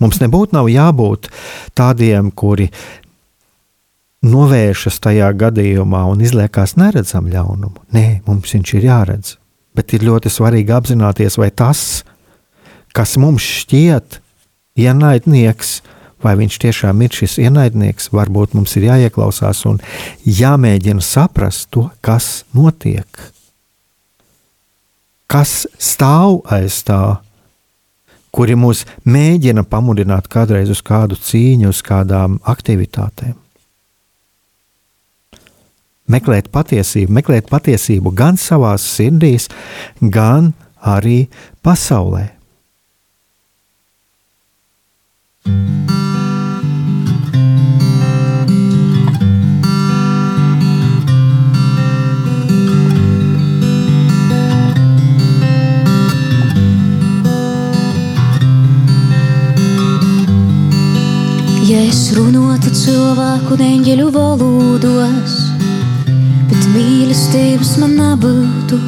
Mums nebūtu jābūt tādiem, kuri novēršas tajā gadījumā un izliekās neredzam ļaunumu. Nē, mums viņš ir jāredz. Bet ir ļoti svarīgi apzināties, vai tas, kas mums šķiet ienaidnieks, vai viņš tiešām ir šis ienaidnieks, varbūt mums ir jāieklausās un jāmēģina saprast to, kas notiek. Kas stāv aiz tā, kuri mūs mēģina pamudināt kādreiz uz kādu cīņu, uz kādām aktivitātēm meklēt patiesību, meklēt patiesību gan savā sirdīs, gan arī pasaulē. Ja es runātu cilvēku neņģeļu valodos, mīlestības man nebūtu.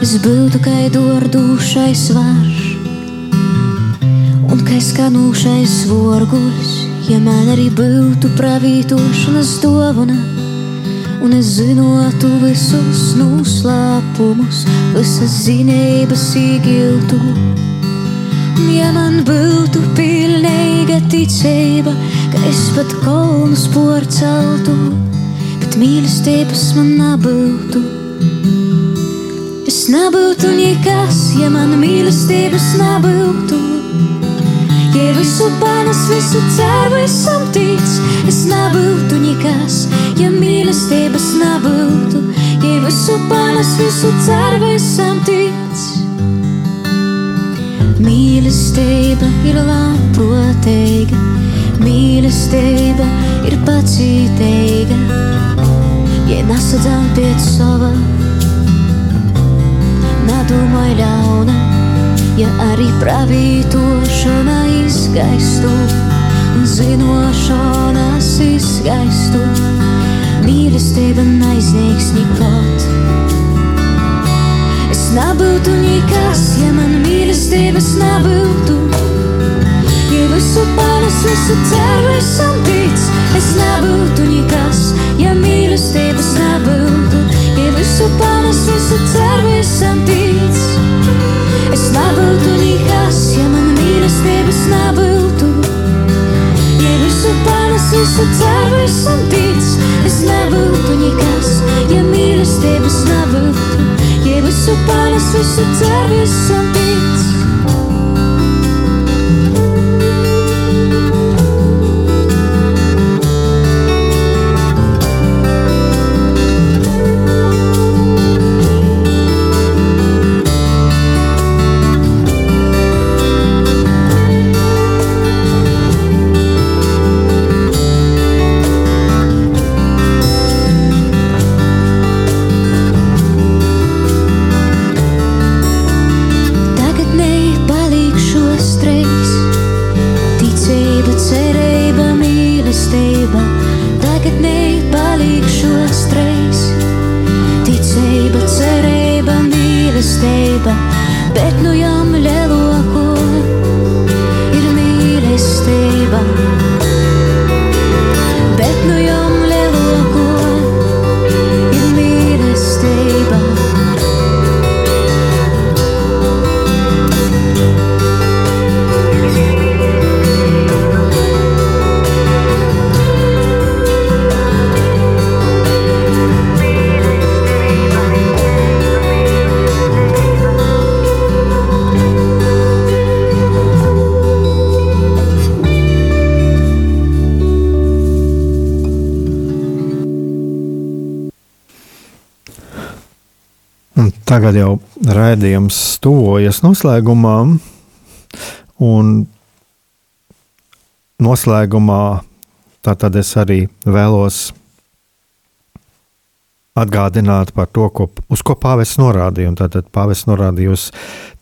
Es būtu kā dārdušais varš, un kā skanūšais vorguļs, ja man arī būtu pravītošanas dāvana. Un es zinātu visus noslēpumus, visas zinības. Un ja man būtu pilnīga ticība, ka es pat kalnus porceltu, bet mīlestības man nebūtu. Es nebūtu nekas, ja man mīlestības nebūtu. Ja visu panes, visu ceru, esam tic, es nebūtu nekas, ja mīlestības nebūtu. Ja visu panes, visu ceru, esam tic. Mīlestība ir labprātīga, mīlestība ir pacietīga nesadzām pēc sava. Nedomāj ļauna, ja arī pravītošana izgaistu un zinošanas izgaistu. Mīlestība neizniegs nekot. Es nebūtu nekas, ja man mīlestības nebūtu. Ja visu panes, visu ceru esam tic, es nebūtu nekas, ja mīlestības nebūtu, ja visu panes, visu ceru, visam tic. Es nebūtu nekas, ja man mīlestības nebūtu, ja visu panes, visu ceru, visam tic. Es nebūtu nekas, ja mīlestības nebūtu, ja visu panes, visu ceru, visam tic. Tagad jau raidījums tuvojas noslēgumā, un noslēgumā tātad es arī vēlos atgādināt par to, ko, uz ko pāvests norādīja. Tātad pāvests norādīja uz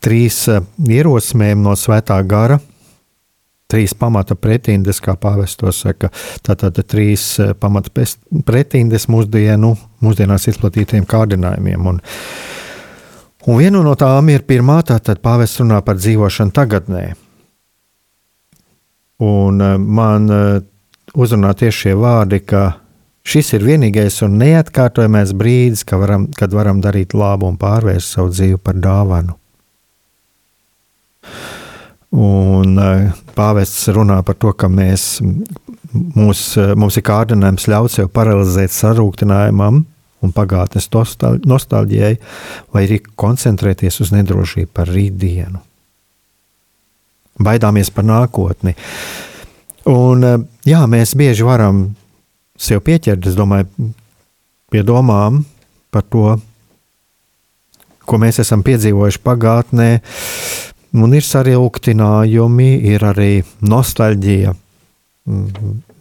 trīs eh, ierosmēm no svētā gara, trīs pamata pretindes, kā pāvests to saka. Tātad trīs eh, pamata pretindes mūsdienu, mūsdienās izplatītiem kārdinājumiem. Un, un viena no tām ir pirmā, tātad pāvests runā par dzīvošanu tagadnē. Un eh, man eh, uzrunā tieši šie vārdi, ka šis ir vienīgais un neatkārtojamais brīdis, ka varam, kad varam darīt labu un pārvērst savu dzīvi par dāvanu. Un eh, pāvests runā par to, ka mēs, mūs, mums ir kārdinājums ļaut sev paralizēt sarūktinājumam un pagātnes nostal- nostalģijai, vai arī koncentrēties uz nedrošību par rītdienu. Baidāmies par nākotni. Un, eh, jā, mēs bieži varam sev pieķert, es domāju, pie domām par to, ko mēs esam piedzīvojuši pagātnē. Un ir sarilgtinājumi, ir arī nostalģija.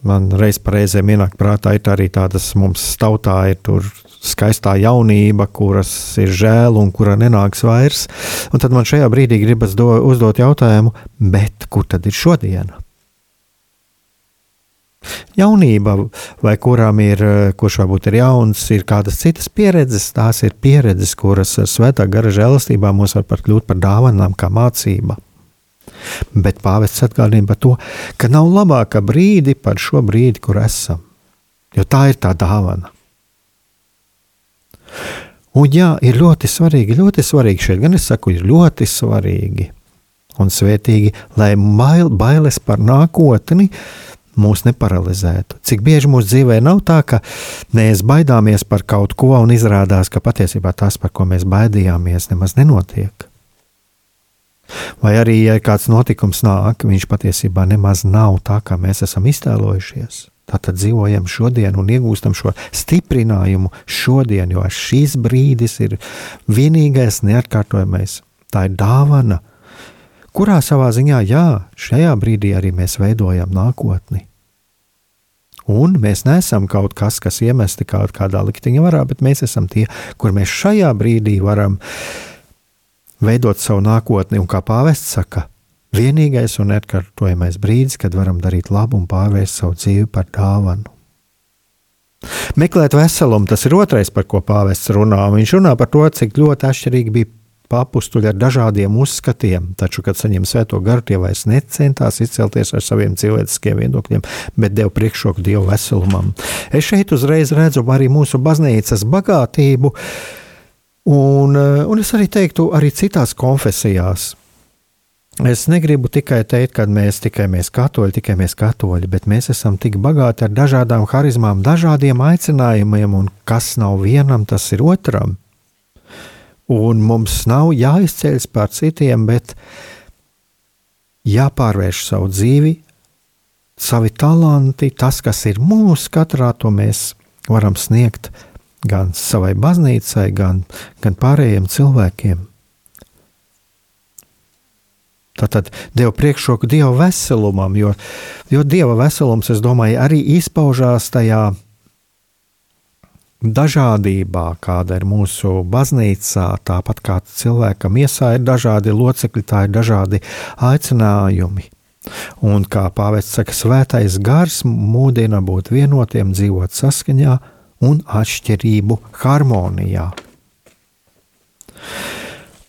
Man reiz reizēm ienāk prātā, ir arī tādas mums tautā, ir tur skaistā jaunība, kuras ir žēl un kura nenāks vairs. Un tad man šajā brīdī gribas do, uzdot jautājumu, bet kur tad ir šodiena? Jaunība, vai kuram ir, kurš varbūt ir jauns, ir kādas citas pieredzes, tās ir pieredzes, kuras ar svētā gara žēlastībā mums var pat kļūt par dāvanām, kā mācība. Bet pāvests atgādina par to, ka nav labāka brīdi par šo brīdi, kur esam. Jo tā ir tā dāvana. Un jā, ir ļoti svarīgi, ļoti svarīgi šeit, gan es saku, ir ļoti svarīgi un svētīgi, lai bail, bailes par nākotni mūs neparalizētu. Cik bieži mūsu dzīvē nav tā, ka mēs baidāmies par kaut ko un izrādās, ka patiesībā tas, par ko mēs baidījāmies, nemaz nenotiek. Vai arī, ja kāds notikums nāk, viņš patiesībā nemaz nav tā, kā mēs esam iztēlojušies. Tātad dzīvojam šodien un iegūstam šo stiprinājumu šodien, jo šis brīdis ir vienīgais neatkārtojamais. Tā ir dāvana, kurā savā ziņā, jā, šajā brīdī arī mēs veidojam nākotni. Un mēs neesam kaut kas, kas iemesti kaut kādā likteņa varā, bet mēs esam tie, kur mēs šajā brīdī varam veidot savu nākotni. Un kā pāvests saka, vienīgais un neatkārtojamais brīdis, kad varam darīt labu un pārvērst savu dzīvi par dāvanu. Meklēt veselumu, tas ir otrais, par ko pāvests runā. Viņš runā par to, cik ļoti atšķirīgi bija papustuļi ar dažādiem uzskatiem, taču, kad saņem svēto garu, tie vairs necentās izcelties ar saviem cilvēciskiem viedokļiem, bet deva priekšroku Dieva veselumam. Es šeit uzreiz redzu arī mūsu baznīcas bagātību, un, un es arī teiktu, arī citās konfesijās. Es negribu tikai teikt, ka mēs tikai mēs katoļi, tikai mēs katoļi, bet mēs esam tik bagāti ar dažādām harizmām, dažādiem aicinājumiem, un kas nav vienam, tas ir otram. Un mums nav jāizceļas pār citiem, bet jāpārvērš savu dzīvi, savi talanti, tas, kas ir mūsu katrā, to mēs varam sniegt gan savai baznīcai, gan, gan pārējiem cilvēkiem. Tātad deva priekšroku Dieva veselumam, jo, jo Dieva veselums, es domāju, arī izpaužās tajā dažādībā, kāda ir mūsu baznīcā, tāpat kā cilvēkam iesā ir dažādi locekļi, tā ir dažādi aicinājumi. Un kā pāvests saka, svētais gars mūdina būt vienotiem, dzīvot saskaņā un atšķirību harmonijā.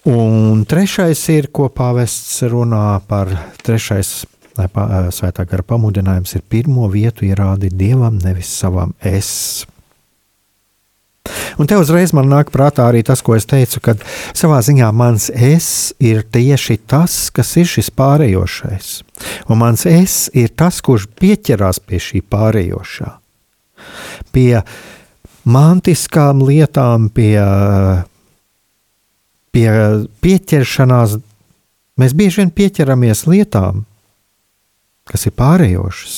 Un trešais ir, ko pāvests runā par trešais svētā gara pamudinājums, ir pirmo vietu ierādīt dievam, nevis savam es. Un te uzreiz man nāk prātā arī tas, ko es teicu, ka savā ziņā mans es ir tieši tas, kas ir šis pārējošais. Un mans es ir tas, kurš pieķerās pie šī pārējošā. Pie mantiskām lietām, pie pie pieķeršanās, mēs bieži vien pieķeramies lietām, kas ir pārējošas.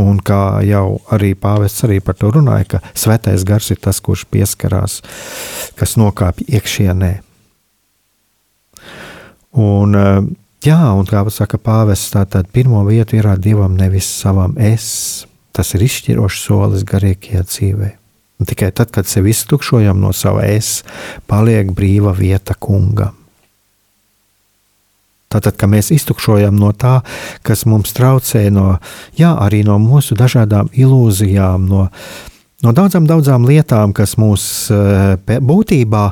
Un kā jau arī pāvests arī par to runāja, ka svētais gars ir tas, kurš pieskarās, kas nokāpj iekšienē. Un, jā, un kā saka pāvests, tātad pirmo vietu ir dievam, nevis savam es. Tas ir izšķirošs solis garīgajā dzīvēm. Un tikai tad, kad sevi iztukšojam no sava es, paliek brīva vieta kungam. Tātad, kad mēs iztukšojam no tā, kas mums traucē, no, jā, arī no mūsu dažādām ilūzijām, no, no daudzām, daudzām lietām, kas mūs eh, būtībā,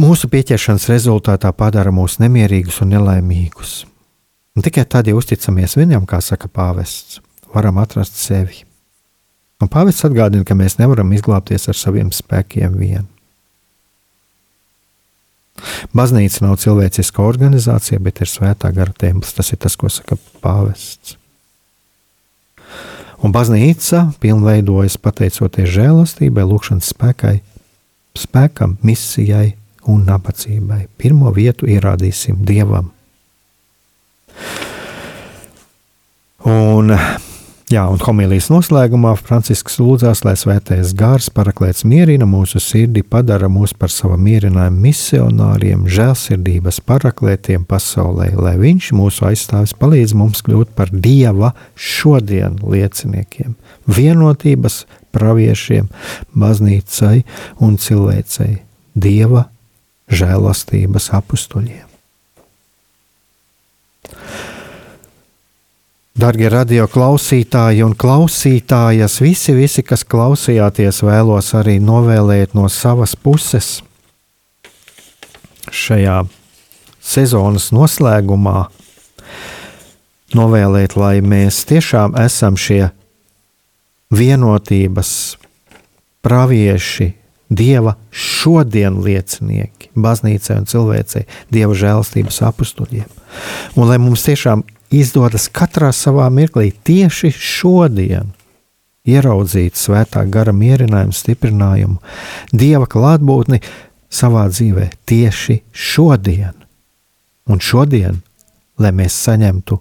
mūsu pieķeršanas rezultātā padara mūs nemierīgus un nelaimīgus. Un tikai tad, ja uzticamies viņam, kā saka pāvests, varam atrast sevi. Un pāvests atgādina, ka mēs nevaram izglābties ar saviem spēkiem vien. Baznīca nav cilvēciska organizācija, bet ir svētā gara templis. Tas ir tas, ko saka pāvests. Un baznīca pilnveidojas pateicoties žēlastībai, lūgšanas spēkai, spēkam, misijai un nabadzībai. Pirmo vietu ierādīsim Dievam. Un Jā, un homīlijas noslēgumā Francisks lūdzās, lai svētais gars paraklēts mierina mūsu sirdi, padara mūs par sava mierinājuma misionāriem, žēlsirdības paraklētiem pasaulē, lai viņš mūsu aizstāvis palīdz mums kļūt par Dieva šodien lieciniekiem, vienotības praviešiem, baznīcai un cilvēcei, Dieva žēlastības apustuļiem. Darbie radio klausītāji un klausītājas, visi, visi, kas klausījāties, vēlos arī novēlēt no savas puses šajā sezonas noslēgumā. Novēlēt, lai mēs tiešām esam šie vienotības pravieši, Dieva šodien liecinieki, baznīcai un cilvēcei, Dieva žēlstības apstuļiem. Un lai mums tiešām izdodas katrā savā mirklī tieši šodien ieraudzīt svētā gara mierinājumu, stiprinājumu, dieva klātbūtni savā dzīvē tieši šodien. Un šodien, lai mēs saņemtu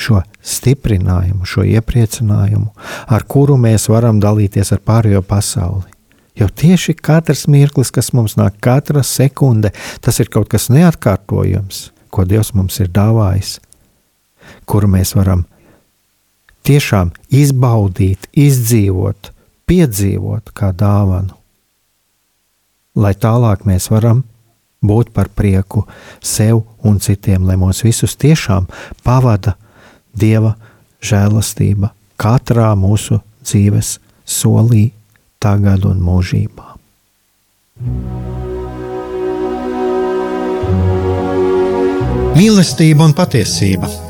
šo stiprinājumu, šo iepriecinājumu, ar kuru mēs varam dalīties ar pārējo pasauli. Jo tieši katrs mirklis, kas mums nāk, katra sekunde, tas ir kaut kas neatkārtojams, ko Dievs mums ir dāvājis kuru mēs varam tiešām izbaudīt, izdzīvot, piedzīvot kā dāvanu. Lai tālāk mēs varam būt par prieku sev un citiem, lai mūs visus tiešām pavada Dieva žēlastība katrā mūsu dzīves solī, tagad un mūžībā. Mīlestība un patiesība